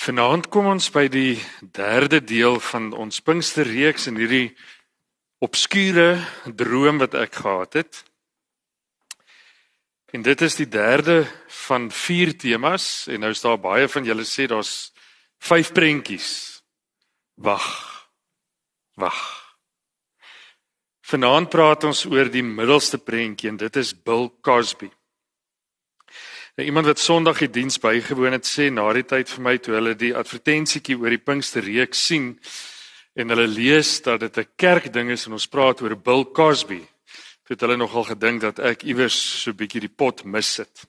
Vanaand kom ons by die derde deel van ons Pinksterreeks en hierdie obskure droom wat ek gehad het. En dit is die derde van vier temas en nou is daar baie van julle sê daar's vyf prentjies. Wag. Wag. Vanaand praat ons oor die middelste prentjie en dit is Bill Cosby. Nou, iemand wat Sondag die diens bygewoon het sê na die tyd vir my toe hulle die advertensietjie oor die Pinksterreeks sien en hulle lees dat dit 'n kerkding is en ons praat oor Bill Cosby. Toe het hulle nogal gedink dat ek iewers so 'n bietjie die pot mis het.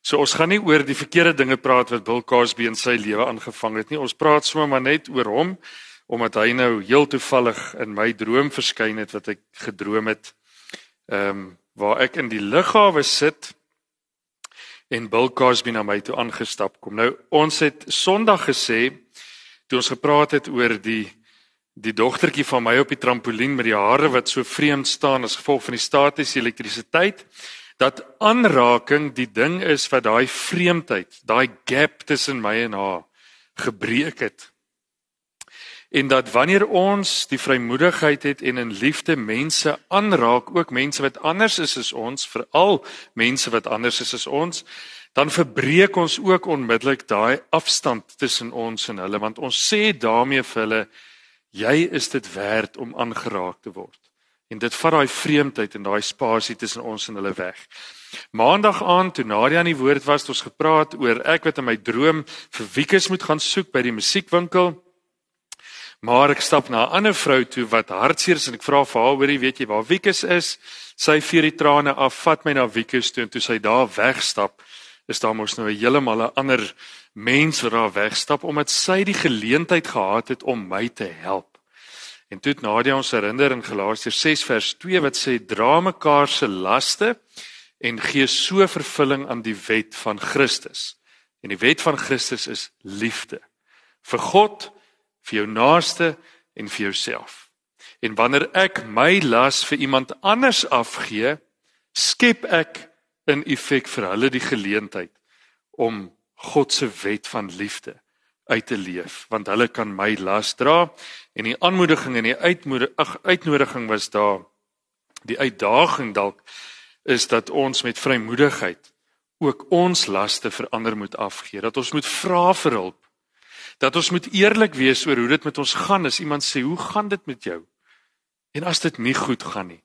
So ons gaan nie oor die verkeerde dinge praat wat Bill Cosby in sy lewe aangevang het nie. Ons praat sommer maar net oor hom omdat hy nou heel toevallig in my droom verskyn het wat ek gedroom het. Ehm um, waar ek in die lughawe sit en Bill Cosby na my toe aangestap kom. Nou ons het Sondag gesê toe ons gepraat het oor die die dogtertjie van my op die trampolien met die hare wat so vreemd staan as gevolg van die statiese elektrisiteit dat aanraking die ding is wat daai vreemdheid, daai gap tussen my en haar gebreek het en dat wanneer ons die vrymoedigheid het en in liefde mense aanraak, ook mense wat anders is as ons, veral mense wat anders is as ons, dan verbreek ons ook onmiddellik daai afstand tussen ons en hulle want ons sê daarmee vir hulle jy is dit werd om aangeraak te word. En dit vat daai vreemdheid en daai spasie tussen ons en hulle weg. Maandag aand toe Nadia aan die woord was, het ons gepraat oor ek wat in my droom vir Wiekes moet gaan soek by die musiekwinkel. Maar ek stap na 'n ander vrou toe wat hartseer is en ek vra vir haar, hoorie, weet jy waar Wiekus is? Sy vee die trane af, vat my na Wiekus toe en toe sy daar wegstap, is daar mos nou 'n heeltemal 'n ander mens wat daar wegstap omdat sy die geleentheid gehad het om my te help. En toe het Nadia ons herinner in Galasiërs 6 vers 2 wat sê dra mekaar se laste en gee so vervulling aan die wet van Christus. En die wet van Christus is liefde vir God vir jou naaste en vir jouself. En wanneer ek my las vir iemand anders afgee, skep ek in effek vir hulle die geleentheid om God se wet van liefde uit te leef, want hulle kan my las dra en die aanmoediging en die uitmoedig uitnodiging was daar die uitdaging dalk is dat ons met vrymoedigheid ook ons laste vir ander moet afgee, dat ons moet vra vir hulp dat ons moet eerlik wees oor hoe dit met ons gaan as iemand sê hoe gaan dit met jou en as dit nie goed gaan nie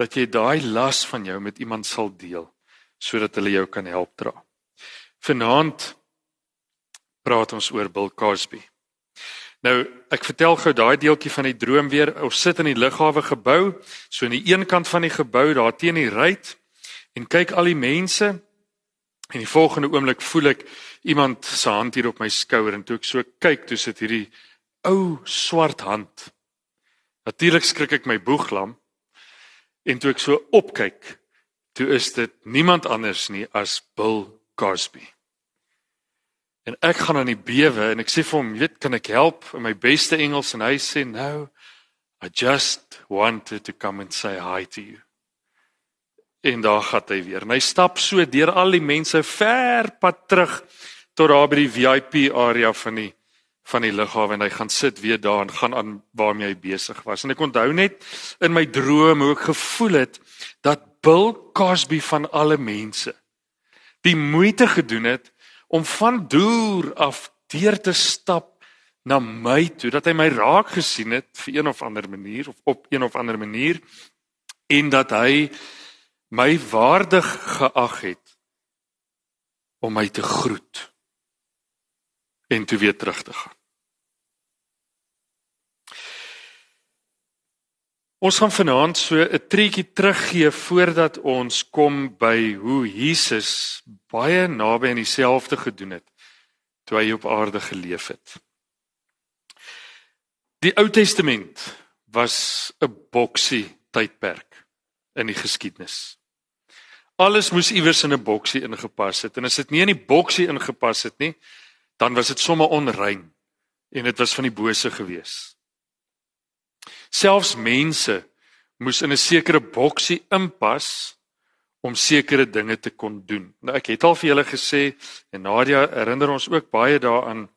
dat jy daai las van jou met iemand sal deel sodat hulle jou kan help dra. Vanaand praat ons oor Bill Cosby. Nou, ek vertel gou daai deeltjie van die droom weer. Ons sit in die lughawe gebou, so aan die een kant van die gebou, daar teen die ruit en kyk al die mense En die volgende oomblik voel ek iemand se hand hier op my skouer en toe ek so kyk, toe sit hierdie ou swart hand. Natuurlik skrik ek my boeglam. En toe ek so opkyk, toe is dit niemand anders nie as Bill Cosby. En ek gaan aan die bewe en ek sê vir hom, "Weet, kan ek help?" in my beste Engels en hy sê, "No, I just wanted to come and say hi to you." En daar gaan hy weer. En hy stap so deur al die mense ver pad terug tot daar by die VIP area van die van die lughawe en hy gaan sit weer daar en gaan aan waarmee hy besig was. En ek onthou net in my droom hoe ek gevoel het dat Bill Cosby van alle mense die moeite gedoen het om van deur af deur te stap na my toe dat hy my raak gesien het vir een of ander manier of op een of ander manier en dat hy my waardig geag het om my te groet en toe weer terug te gaan. Ons gaan vanaand so 'n treetjie teruggee voordat ons kom by hoe Jesus baie naby aan dieselfde gedoen het toe hy op aarde geleef het. Die Ou Testament was 'n boksie tydperk in die geskiedenis. Alles moes iewers in 'n boksie ingepas het en as dit nie in die boksie ingepas het nie, dan was dit sommer onrein en dit was van die bose gewees. Selfs mense moes in 'n sekere boksie inpas om sekere dinge te kon doen. Nou ek het al vir julle gesê en Nadia herinner ons ook baie daaraan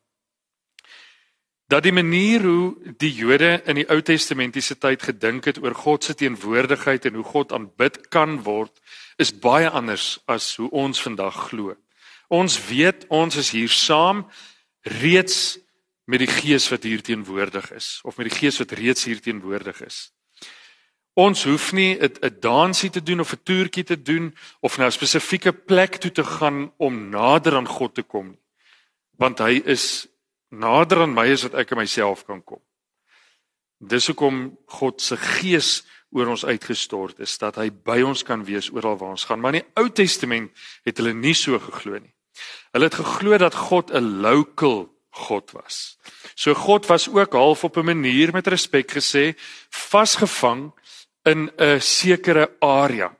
dat die manier hoe die Jode in die Ou Testamentiese tyd gedink het oor God se teenwoordigheid en hoe God aanbid kan word, is baie anders as hoe ons vandag glo. Ons weet ons is hier saam reeds met die Gees wat hier teenwoordig is of met die Gees wat reeds hier teenwoordig is. Ons hoef nie 'n dansie te doen of 'n toertjie te doen of na 'n spesifieke plek toe te gaan om nader aan God te kom nie. Want hy is nader aan my as wat ek aan myself kan kom. Dis hoekom God se gees oor ons uitgestort is dat hy by ons kan wees oral waar ons gaan. Maar in die Ou Testament het hulle nie so geglo nie. Hulle het geglo dat God 'n local God was. So God was ook half op 'n manier met respek gesê vasgevang in 'n sekere area.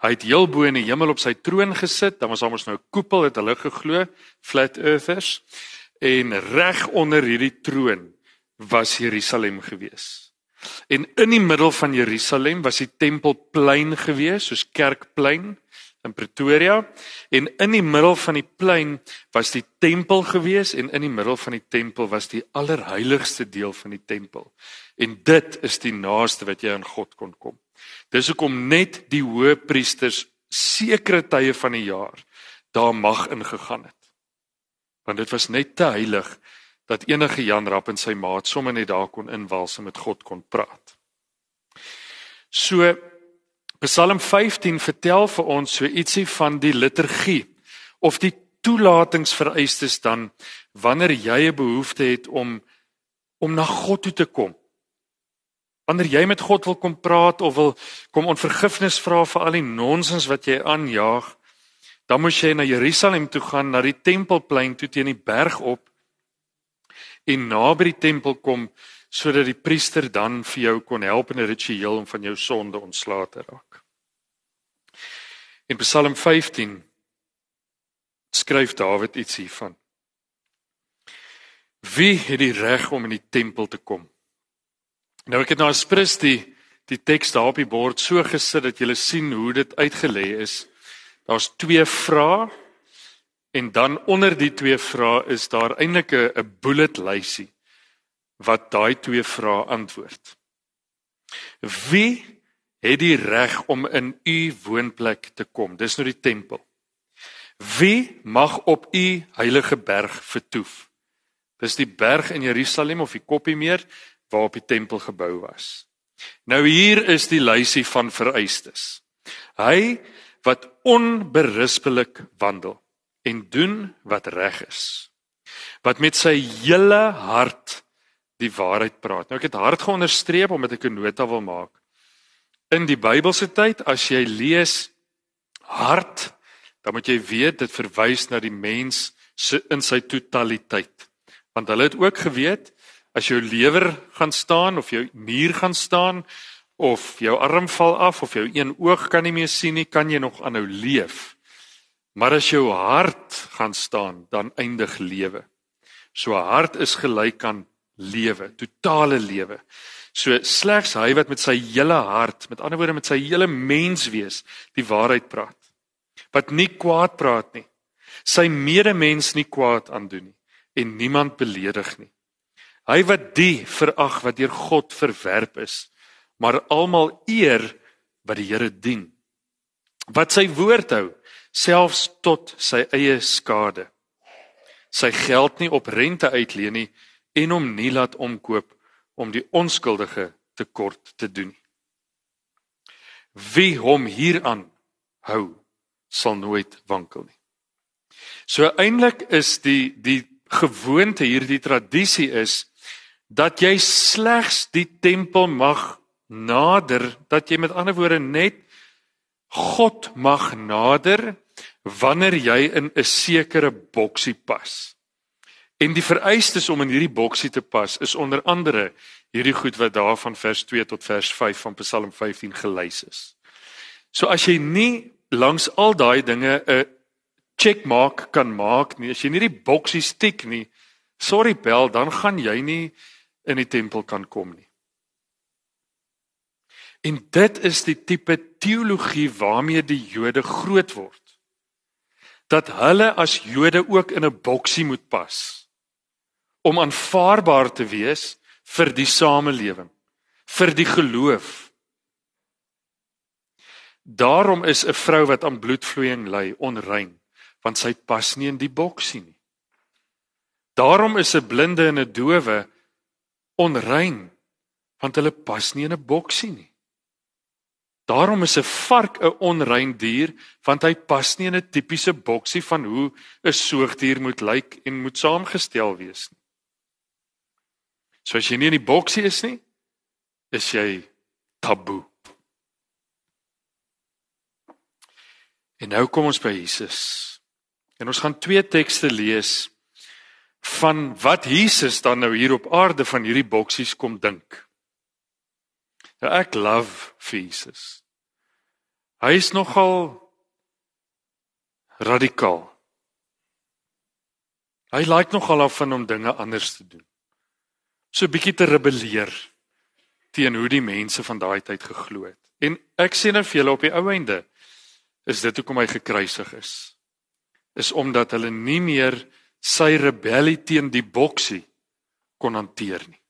Hy het heel bo in die hemel op sy troon gesit, dan was daar mos nou 'n koepel het hulle geglo, flat earthers en reg onder hierdie troon was Jerusalem gewees. En in die middel van Jerusalem was die tempelplein gewees, soos kerkplein in Pretoria, en in die middel van die plein was die tempel gewees en in die middel van die tempel was die allerheiligste deel van die tempel. En dit is die naaste wat jy aan God kon kom. Dis hoekom net die hoëpriesters sekere tye van die jaar daar mag ingegaan het want dit was net te heilig dat enige Jan Rapp en sy maat sommer net daar kon inwals en met God kon praat. So Psalm 15 vertel vir ons so ietsie van die liturgie of die toelatingsvereistes dan wanneer jy 'n behoefte het om om na God toe te kom. Wanneer jy met God wil kom praat of wil kom om vergifnis vra vir al die nonsens wat jy aanjaag, Dan moes jy na Jerusalem toe gaan, na die tempelplein toe teen die berg op en naby die tempel kom sodat die priester dan vir jou kon help in 'n ritueel om van jou sonde ontslae te raak. In Psalm 15 skryf Dawid iets hiervan. Wie het die reg om in die tempel te kom? Nou ek het nou aspres die die teks daar op die bord so gesit dat jy sien hoe dit uitgelê is. Daar's twee vrae en dan onder die twee vrae is daar eintlik 'n bullet lysie wat daai twee vrae antwoord. Wie het die reg om in u woonplek te kom? Dis nou die tempel. Wie mag op u heilige berg vertoef? Dis die berg in Jerusalem of die koppie meer waarop die tempel gebou was. Nou hier is die lysie van vereistes. Hy wat onberispelik wandel en doen wat reg is. Wat met sy hele hart die waarheid praat. Nou ek het hard geonderstreep omdat ek 'n nota wil maak. In die Bybelse tyd as jy lees hart, dan moet jy weet dit verwys na die mens se in sy totaliteit. Want hulle het ook geweet as jou lewer gaan staan of jou nier gaan staan of jou arm val af of jou een oog kan nie meer sien nie, kan jy nog aanhou leef. Maar as jou hart gaan staan, dan eindig lewe. So hart is gelyk aan lewe, totale lewe. So slegs hy wat met sy hele hart, met ander woorde met sy hele menswees, die waarheid praat. Wat nie kwaad praat nie. Sy medemens nie kwaad aandoen nie en niemand beledig nie. Hy wat die verag wat deur God verwerp is, maar almal eer wat die Here dien. Wat sy woord hou, selfs tot sy eie skade. Sy geld nie op rente uitleen nie en hom nie laat omkoop om die onskuldige tekort te doen. Wie hom hieraan hou, sal nooit wankel nie. So eintlik is die die gewoonte hierdie tradisie is dat jy slegs die tempel mag nader dat jy met ander woorde net God mag nader wanneer jy in 'n sekere boksie pas. En die vereistes om in hierdie boksie te pas is onder andere hierdie goed wat daar van vers 2 tot vers 5 van Psalm 15 gelys is. So as jy nie langs al daai dinge 'n checkmark kan maak nie, as jy nie die boksie tik nie, sorry bel, dan gaan jy nie in die tempel kan kom nie. En dit is die tipe teologie waarmee die Jode groot word. Dat hulle as Jode ook in 'n boksie moet pas. om aanvaarbaar te wees vir die samelewing, vir die geloof. Daarom is 'n vrou wat aan bloedvloeiing ly onrein, want sy pas nie in die boksie nie. Daarom is 'n blinde en 'n dowe onrein, want hulle pas nie in 'n boksie nie. Daarom is 'n vark 'n onrein dier want hy pas nie in 'n tipiese boksie van hoe 'n soogdier moet lyk en moet saamgestel wees nie. So as jy nie in die boksie is nie, is jy taboe. En nou kom ons by Jesus. En ons gaan twee tekste lees van wat Jesus dan nou hier op aarde van hierdie boksies kom dink. Nou ek love Jesus. Hy is nogal radikaal. Hy like nogal af van om dinge anders te doen. So 'n bietjie te rebelleer teen hoe die mense van daai tyd geglo het. En ek sê nou vir julle op die ou einde is dit hoekom hy gekruisig is. Is omdat hulle nie meer sy rebellie teen die boksie kon hanteer nie.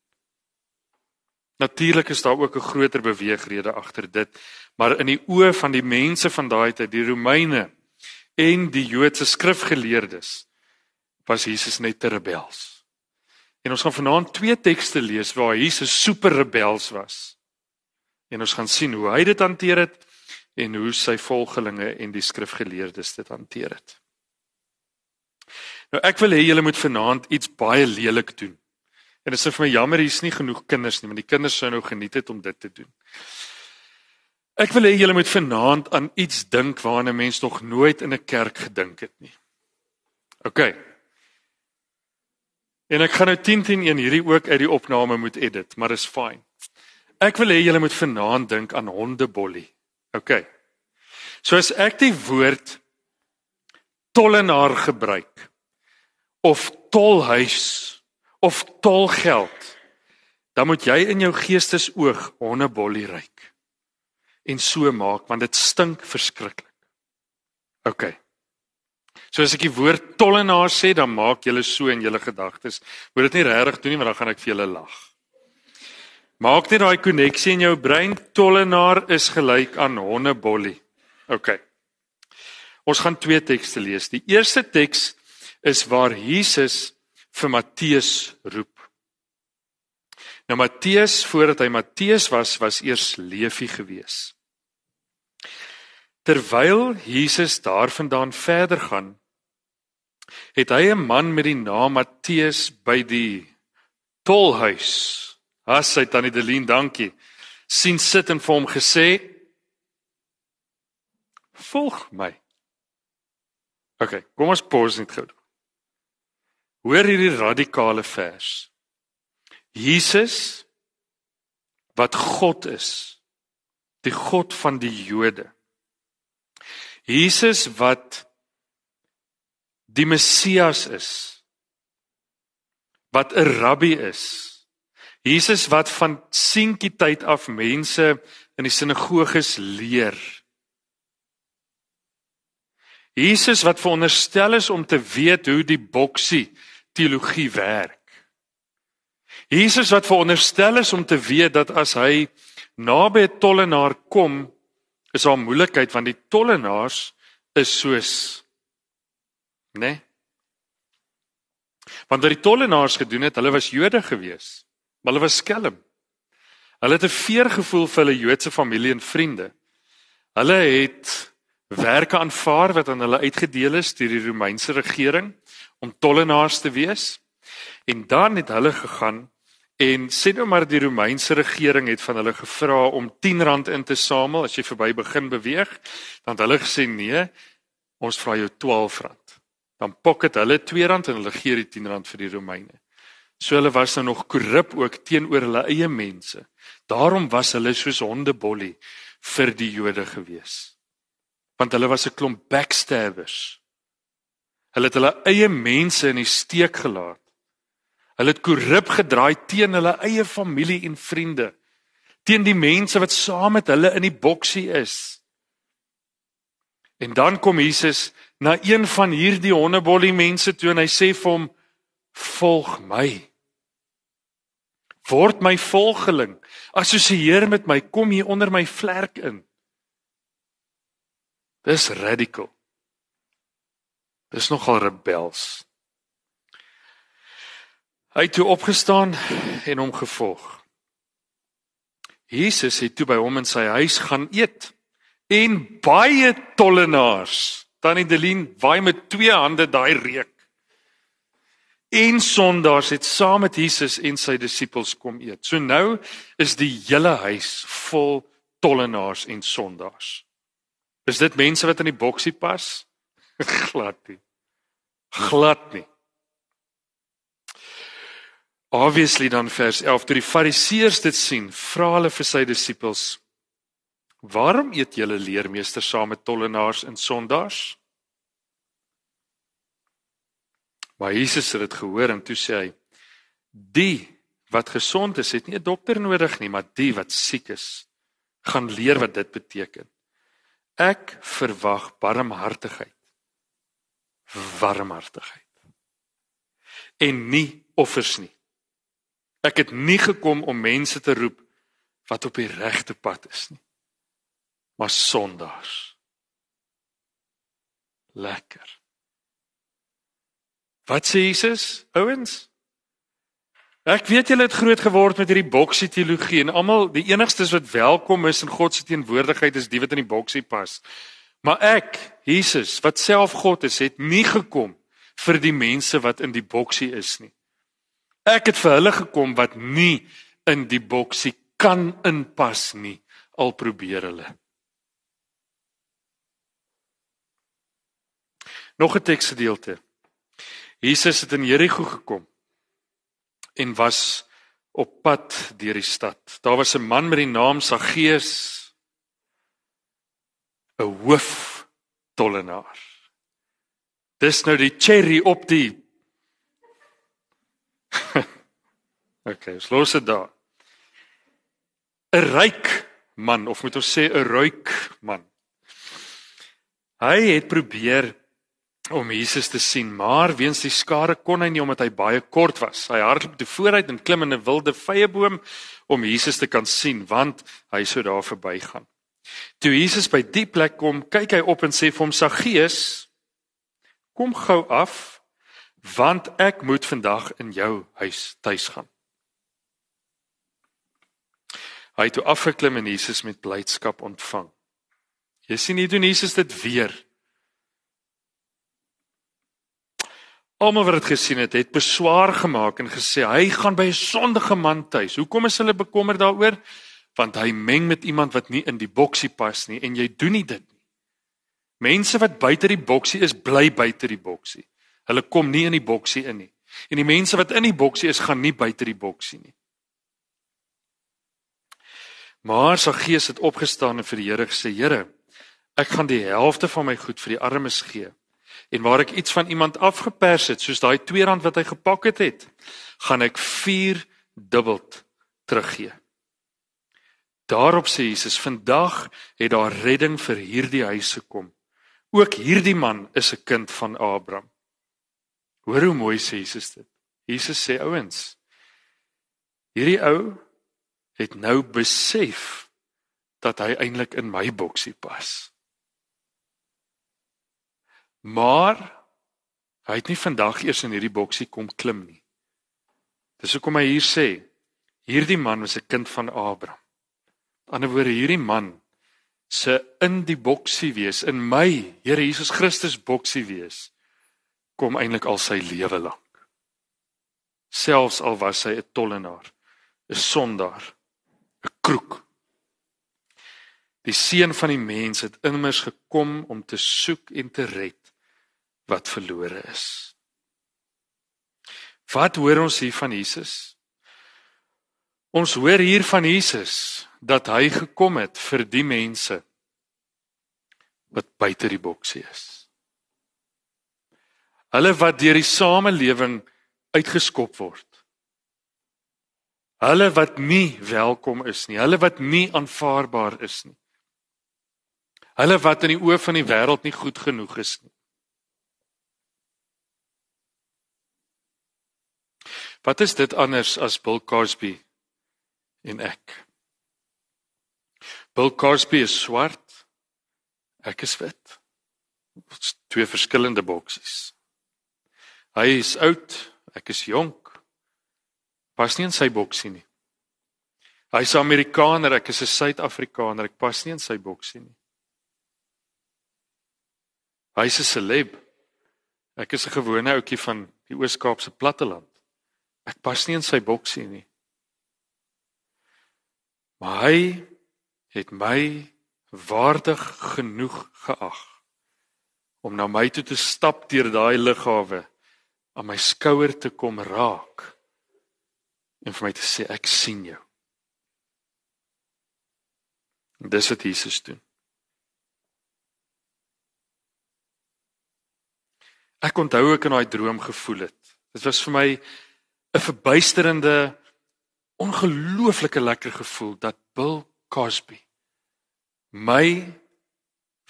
Natuurlik is daar ook 'n groter beweegrede agter dit, maar in die oë van die mense van daai tyd, die Romeine en die Joodse skrifgeleerdes, was Jesus net te rebels. En ons gaan vanaand twee tekste lees waar Jesus super rebels was. En ons gaan sien hoe hy dit hanteer het en hoe sy volgelinge en die skrifgeleerdes dit hanteer het. Nou ek wil hê julle moet vanaand iets baie lelik doen. En dit is vir my jammer hier's nie genoeg kinders nie, want die kinders sou nou geniet het om dit te doen. Ek wil hê julle moet vanaand aan iets dink waarna 'n mens nog nooit in 'n kerk gedink het nie. OK. En ek gaan nou 10 10 1 hierdie ook uit die opname moet edit, maar dis fyn. Ek wil hê julle moet vanaand dink aan hondebollie. OK. So as ek die woord tollenaar gebruik of tolhuis of tolgeld, dan moet jy in jou geestesoog hondebollie ryk en so maak want dit stink verskriklik. OK. So as ek die woord tollenaar sê, dan maak julle so in julle gedagtes. Moet dit nie regtig doen nie, want dan gaan ek vir julle lag. Maak net daai koneksie in jou brein. Tollenaar is gelyk aan hondebollie. OK. Ons gaan twee tekste lees. Die eerste teks is waar Jesus vir Matteus roep. Nou Matteus voordat hy Matteus was, was eers Levi gewees. Terwyl Jesus daarvandaan verder gaan, het hy 'n man met die naam Matteus by die tolhuis. Has hy tannie Delien, dankie. sien sit en vir hom gesê: "Volg my." OK, kom ons pause net gou. Hoor hierdie radikale vers. Jesus wat God is, die God van die Jode. Jesus wat die Messias is. Wat 'n rabbi is. Jesus wat van seentjie tyd af mense in die sinagoges leer. Jesus wat veronderstel is om te weet hoe die boksie teologie werk. Jesus wat veronderstel is om te weet dat as hy naby 'n tollenaar kom, is daar moeilikheid want die tollenaars is soos né? Nee? Want wat die tollenaars gedoen het, hulle was Jode gewees, maar hulle was skelm. Hulle het 'n veergevoel vir hulle Joodse familie en vriende. Hulle het werke aanvaar wat aan hulle uitgedeel is deur die Romeinse regering om tollenaars te wees. En dan het hulle gegaan en sê nou maar die Romeinse regering het van hulle gevra om R10 in te samel as jy verby begin beweeg, dan het hulle gesê nee, ons vra jou R12. Dan pocket hulle R2 en hulle gee die R10 vir die Romeine. So hulle was nou nog korrup ook teenoor hulle eie mense. Daarom was hulle soos hondebollie vir die Jode gewees. Want hulle was 'n klomp backstabbers. Hulle het hulle eie mense in die steek gelaat. Hulle het korrup gedraai teen hulle eie familie en vriende, teen die mense wat saam met hulle in die boksie is. En dan kom Jesus na een van hierdie hondebollie mense toe en hy sê vir hom: volg my. Word my volgeling. Assosieer met my, kom hier onder my vlerk in. Dis radical. Dis nogal rebels. Hy het toe opgestaan en hom gevolg. Jesus het toe by hom in sy huis gaan eet en baie tollenaars. Tannie Delien waai met twee hande daai reuk. En sondaars het saam met Jesus en sy disippels kom eet. So nou is die hele huis vol tollenaars en sondaars. Is dit mense wat in die boksie pas? Glad nie. Glad nie. Obviously dan vers 11 toe die fariseërs dit sien, vra hulle vir sy disippels: "Waarom eet julle leermeester saam met tollenaars en sondaars?" Maar Jesus het dit gehoor en toe sê hy: "Die wat gesond is, het nie 'n dokter nodig nie, maar die wat siek is, gaan leer wat dit beteken. Ek verwag barmhartigheid. Warmhartigheid. En nie offers nie. Ek het nie gekom om mense te roep wat op die regte pad is nie, maar sondaars. Lekker. Wat sê Jesus? Ouens, ek weet julle het groot geword met hierdie boksie teologie en almal die enigstes wat welkom is in God se teenwoordigheid is die wat in die boksie pas. Maar ek, Jesus, wat self God is, het nie gekom vir die mense wat in die boksie is nie. Ek het vir hulle gekom wat nie in die boksie kan inpas nie, al probeer hulle. Nog 'n teksgedeelte. Jesus het in Jerigo gekom en was op pad deur die stad. Daar was 'n man met die naam Saggeus, 'n hoof tollenaar. Dis nou die cherry op die okay, ons los dit daar. 'n Ryk man of moet ons sê 'n ruik man. Hy het probeer om Jesus te sien, maar weens die skare kon hy nie omdat hy baie kort was. Hy hardloop te vooruit en klim in 'n wilde vyeboom om Jesus te kan sien, want hy sou daar verbygaan. Toe Jesus by die plek kom, kyk hy op en sê vir hom: "Saggeus, kom gou af, want ek moet vandag in jou huis tuis gaan. Hy het toe afgeklim en Jesus met blydskap ontvang. Jy sien hier doen Jesus dit weer. Almal wat dit gesien het, het beswaar gemaak en gesê hy gaan by 'n sondige man tuis. Hoekom is hulle bekommerd daaroor? Want hy meng met iemand wat nie in die boksie pas nie en jy doen nie dit nie. Mense wat buite die boksie is, bly buite die boksie. Hulle kom nie in die boksie in nie. En die mense wat in die boksie is, gaan nie buite die boksie nie. Maar sy gees het opgestaan en vir die Here gesê: "Here, ek gaan die helfte van my goed vir die armes gee. En waar ek iets van iemand afgepers het, soos daai R2 wat hy gepak het, gaan ek 4 dubbeld teruggee." Daarop sê Jesus: "Vandag het daar redding vir hierdie huis gekom. Ook hierdie man is 'n kind van Abraham." Hoor hoe mooi sê Jesus dit. Jesus sê ouens, hierdie ou het nou besef dat hy eintlik in my boksie pas. Maar hy het nie vandag eers in hierdie boksie kom klim nie. Dis hoekom hy hier sê, hierdie man was 'n kind van Abraham. Ander woorde, hierdie man se in die boksie wees, in my Here Jesus Christus boksie wees kom eintlik al sy lewe lank. Selfs al was hy 'n tollenaar, 'n sondaar, 'n kroek. Die seun van die mens het immers gekom om te soek en te red wat verlore is. Wat hoor ons hier van Jesus? Ons hoor hier van Jesus dat hy gekom het vir die mense wat buite die boksie is. Hulle wat deur die samelewing uitgeskop word. Hulle wat nie welkom is nie, hulle wat nie aanvaarbaar is nie. Hulle wat in die oë van die wêreld nie goed genoeg is nie. Wat is dit anders as Bill Cosby en ek? Bill Cosby is swart. Ek is wit. Twee verskillende boksies. Hy is oud, ek is jonk. Pas nie in sy boksie nie. Hy's 'n Amerikaner, ek is 'n Suid-Afrikaner, ek pas nie in sy boksie nie. Hy's 'n celeb. Ek is 'n gewone ouetjie van die Oos-Kaapse platteland. Ek pas nie in sy boksie nie. Maar hy het my waardig genoeg geag om na my toe te stap deur daai lughawe aan my skouer te kom raak en vir my te sê ek sien jou. Dis wat Jesus doen. Ek onthou ek in daai droom gevoel het. Dit was vir my 'n verbuisterende ongelooflike lekker gevoel dat Bill Cosby my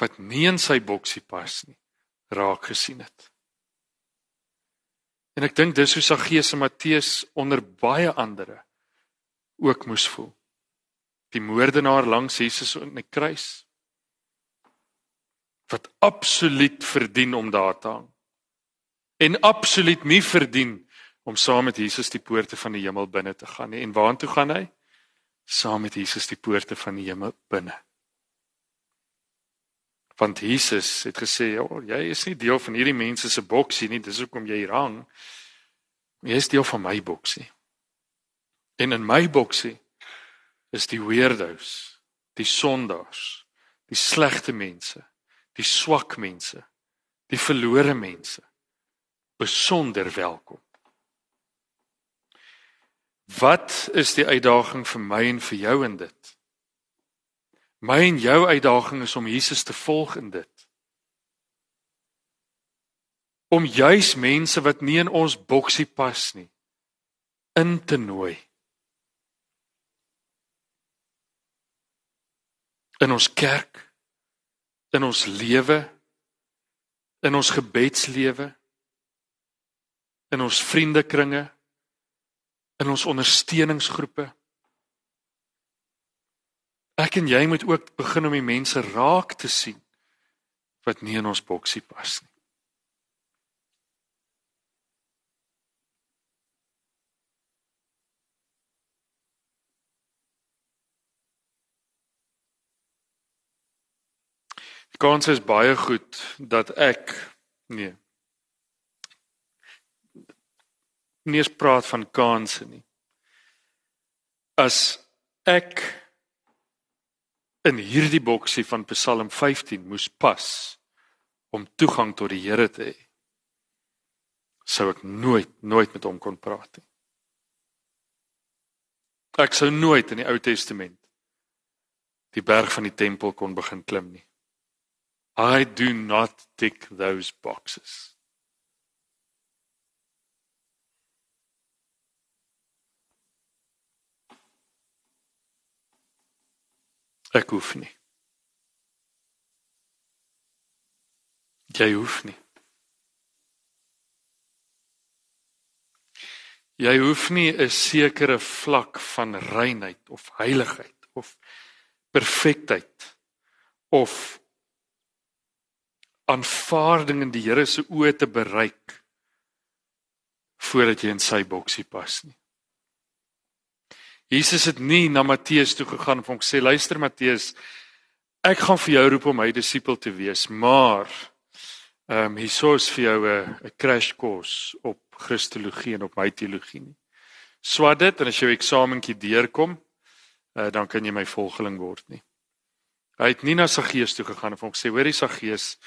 wat nie in sy boksie pas nie raak gesien het. En ek dink dis hoe Saggeus en Matteus onder baie ander ook moes voel. Die moordenaar langs Jesus op die kruis wat absoluut verdien om daar te hang en absoluut nie verdien om saam met Jesus die poorte van die hemel binne te gaan nie. En waartoe gaan hy? Saam met Jesus die poorte van die hemel binne. Want Jesus het gesê, "Ja, jy is nie deel van hierdie mense se boksie nie, dis hoekom jy hier hang. Jy is deel van my boksie." En in my boksie is die weirdos, die sondaars, die slegte mense, die swak mense, die verlore mense besonder welkom. Wat is die uitdaging vir my en vir jou in dit? My en jou uitdaging is om Jesus te volg in dit. Om juis mense wat nie in ons boksie pas nie in te nooi. In ons kerk, in ons lewe, in ons gebedslewe, in ons vriendekringe in ons ondersteuningsgroepe. Ek en jy moet ook begin om die mense raak te sien wat nie in ons boksie pas nie. Die kans is baie goed dat ek nee nie eens praat van kansse nie. As ek in hierdie boksie van Psalm 15 moes pas om toegang tot die Here te hê, sou ek nooit nooit met hom kon praat nie. Ek sou nooit in die Ou Testament die berg van die tempel kon begin klim nie. I do not tick those boxes. Ek hoef nie. Jy hoef nie. Jy hoef nie 'n sekere vlak van reinheid of heiligheid of perfektheid of aanvaarding in die Here se oë te bereik voordat jy in sy boksie pas nie. Jesus het nie na Matteus toe gegaan en hom gesê luister Matteus ek gaan vir jou roep om my disipel te wees maar ehm um, hierso is vir jou 'n 'n crash course op Christologie en op my teologie nie. Swat dit en as jou eksamentjie deurkom uh, dan kan jy my volgeling word nie. Hy het nie na sy gees toe gegaan en hom gesê hoorie sy gees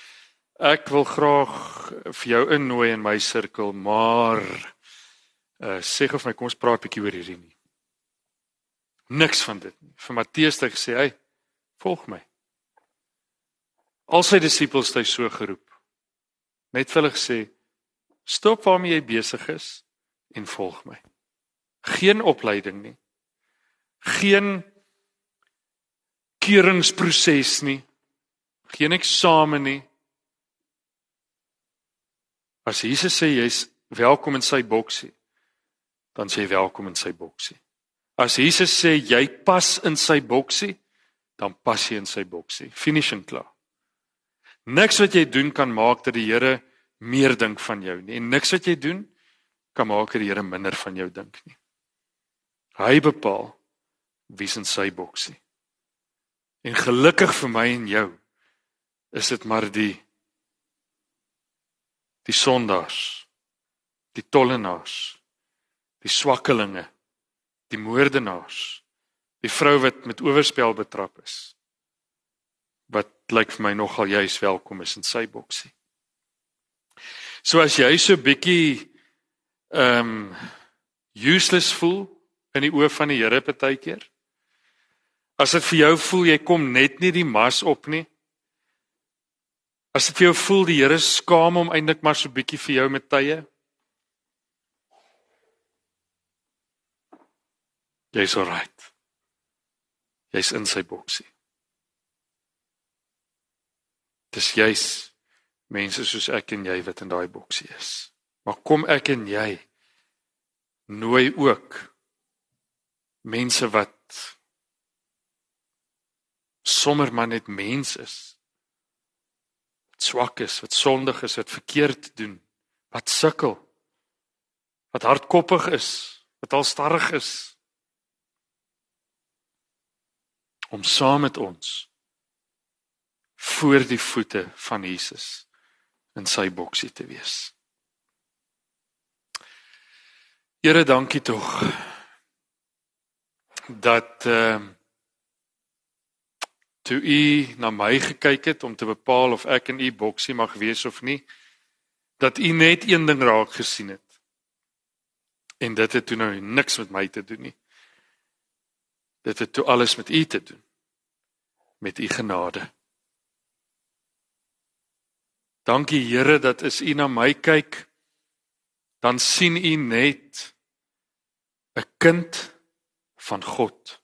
ek wil graag vir jou innooi in my sirkel maar uh, sê gou vir my kom ons praat 'n bietjie oor hierdie nie. Niks van dit nie. Vir Matteus het hy gesê, "Hey, volg my." Al sy disippels het hy so geroep. Net vir hulle gesê, "Stop waarmee jy besig is en volg my." Geen opleiding nie. Geen keuringsproses nie. Geen eksamen nie. As Jesus sê jy's welkom in sy boksie, dan sê jy welkom in sy boksie. As Jesus sê jy pas in sy boksie, dan pas jy in sy boksie. Finish en klaar. Niks wat jy doen kan maak dat die Here meer dink van jou nie. En niks wat jy doen kan maak dat die Here minder van jou dink nie. Hy bepaal wie's in sy boksie. En gelukkig vir my en jou is dit maar die die sondaars, die tollenaars, die swakkelinge, die moordenaars, die vrou wat met oorspel betrap is. Wat lyk vir my nogal juis welkom is in sy boksie. So as jy so bietjie ehm um, useless voel in die oë van die Here partykeer. As dit vir jou voel jy kom net nie die mas op nie. As dit vir jou voel die Here skaam om eintlik maar so bietjie vir jou met tye. Jy's alright. Jy's in sy boksie. Dis jy's mense soos ek en jy wat in daai boksie is. Maar kom ek en jy nooi ook mense wat sommer maar net mens is swak is, wat sondig is, wat verkeerd doen, wat sukkel, wat hardkoppig is, wat alstarrig is om saam met ons voor die voete van Jesus in sy boksie te wees. Here, dankie tog dat ehm uh, toe u na my gekyk het om te bepaal of ek in u boksie mag wees of nie dat u net een ding raak gesien het en dit het toe nou niks met my te doen nie dit het toe alles met u te doen. Met u genade. Dankie Here dat as u na my kyk dan sien u net 'n kind van God.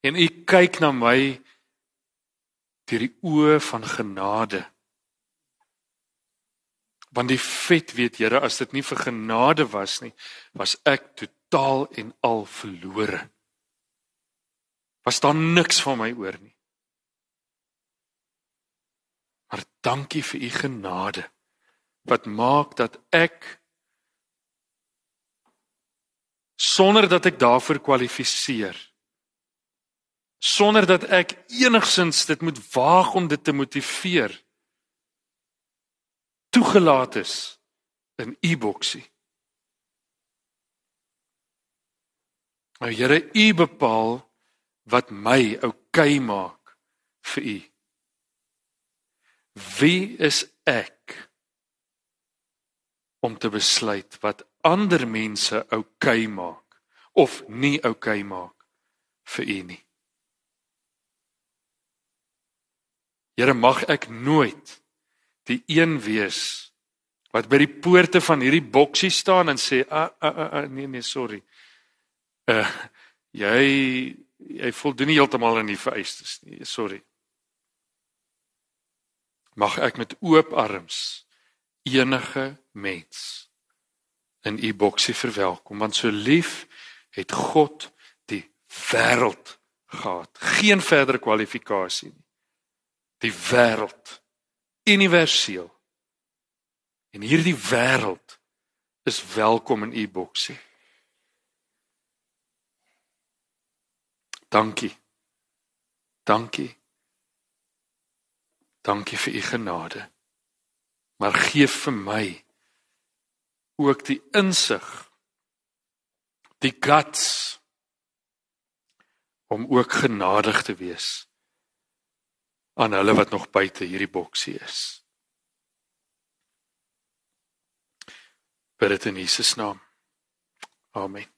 En u kyk na my deur die oë van genade. Want die vet weet Here, as dit nie vir genade was nie, was ek totaal en al verlore. Was daar niks van my oor nie. Maar dankie vir u genade wat maak dat ek sonder dat ek daarvoor kwalifiseer sonder dat ek enigsins dit moet waag om dit te motiveer toegelaat is in u boksie. Maar Here, u bepaal wat my oukei maak vir u. Wie is ek om te besluit wat ander mense oukei maak of nie oukei maak vir u nie? Here mag ek nooit die een wees wat by die poorte van hierdie boksie staan en sê a a a nee nee sorry. Uh jy jy voldoen nie heeltemal aan die vereistes nie. Sorry. Mag ek met oop arms enige mens in u boksie verwelkom want so lief het God die wêreld gehad. Geen verdere kwalifikasie nie die wêreld universeel. En hierdie wêreld is welkom in u boksie. Dankie. Dankie. Dankie vir u genade. Maar gee vir my ook die insig die guts om ook genadig te wees aan hulle wat nog buite hierdie boksie is. Bid dit in Jesus naam. Amen.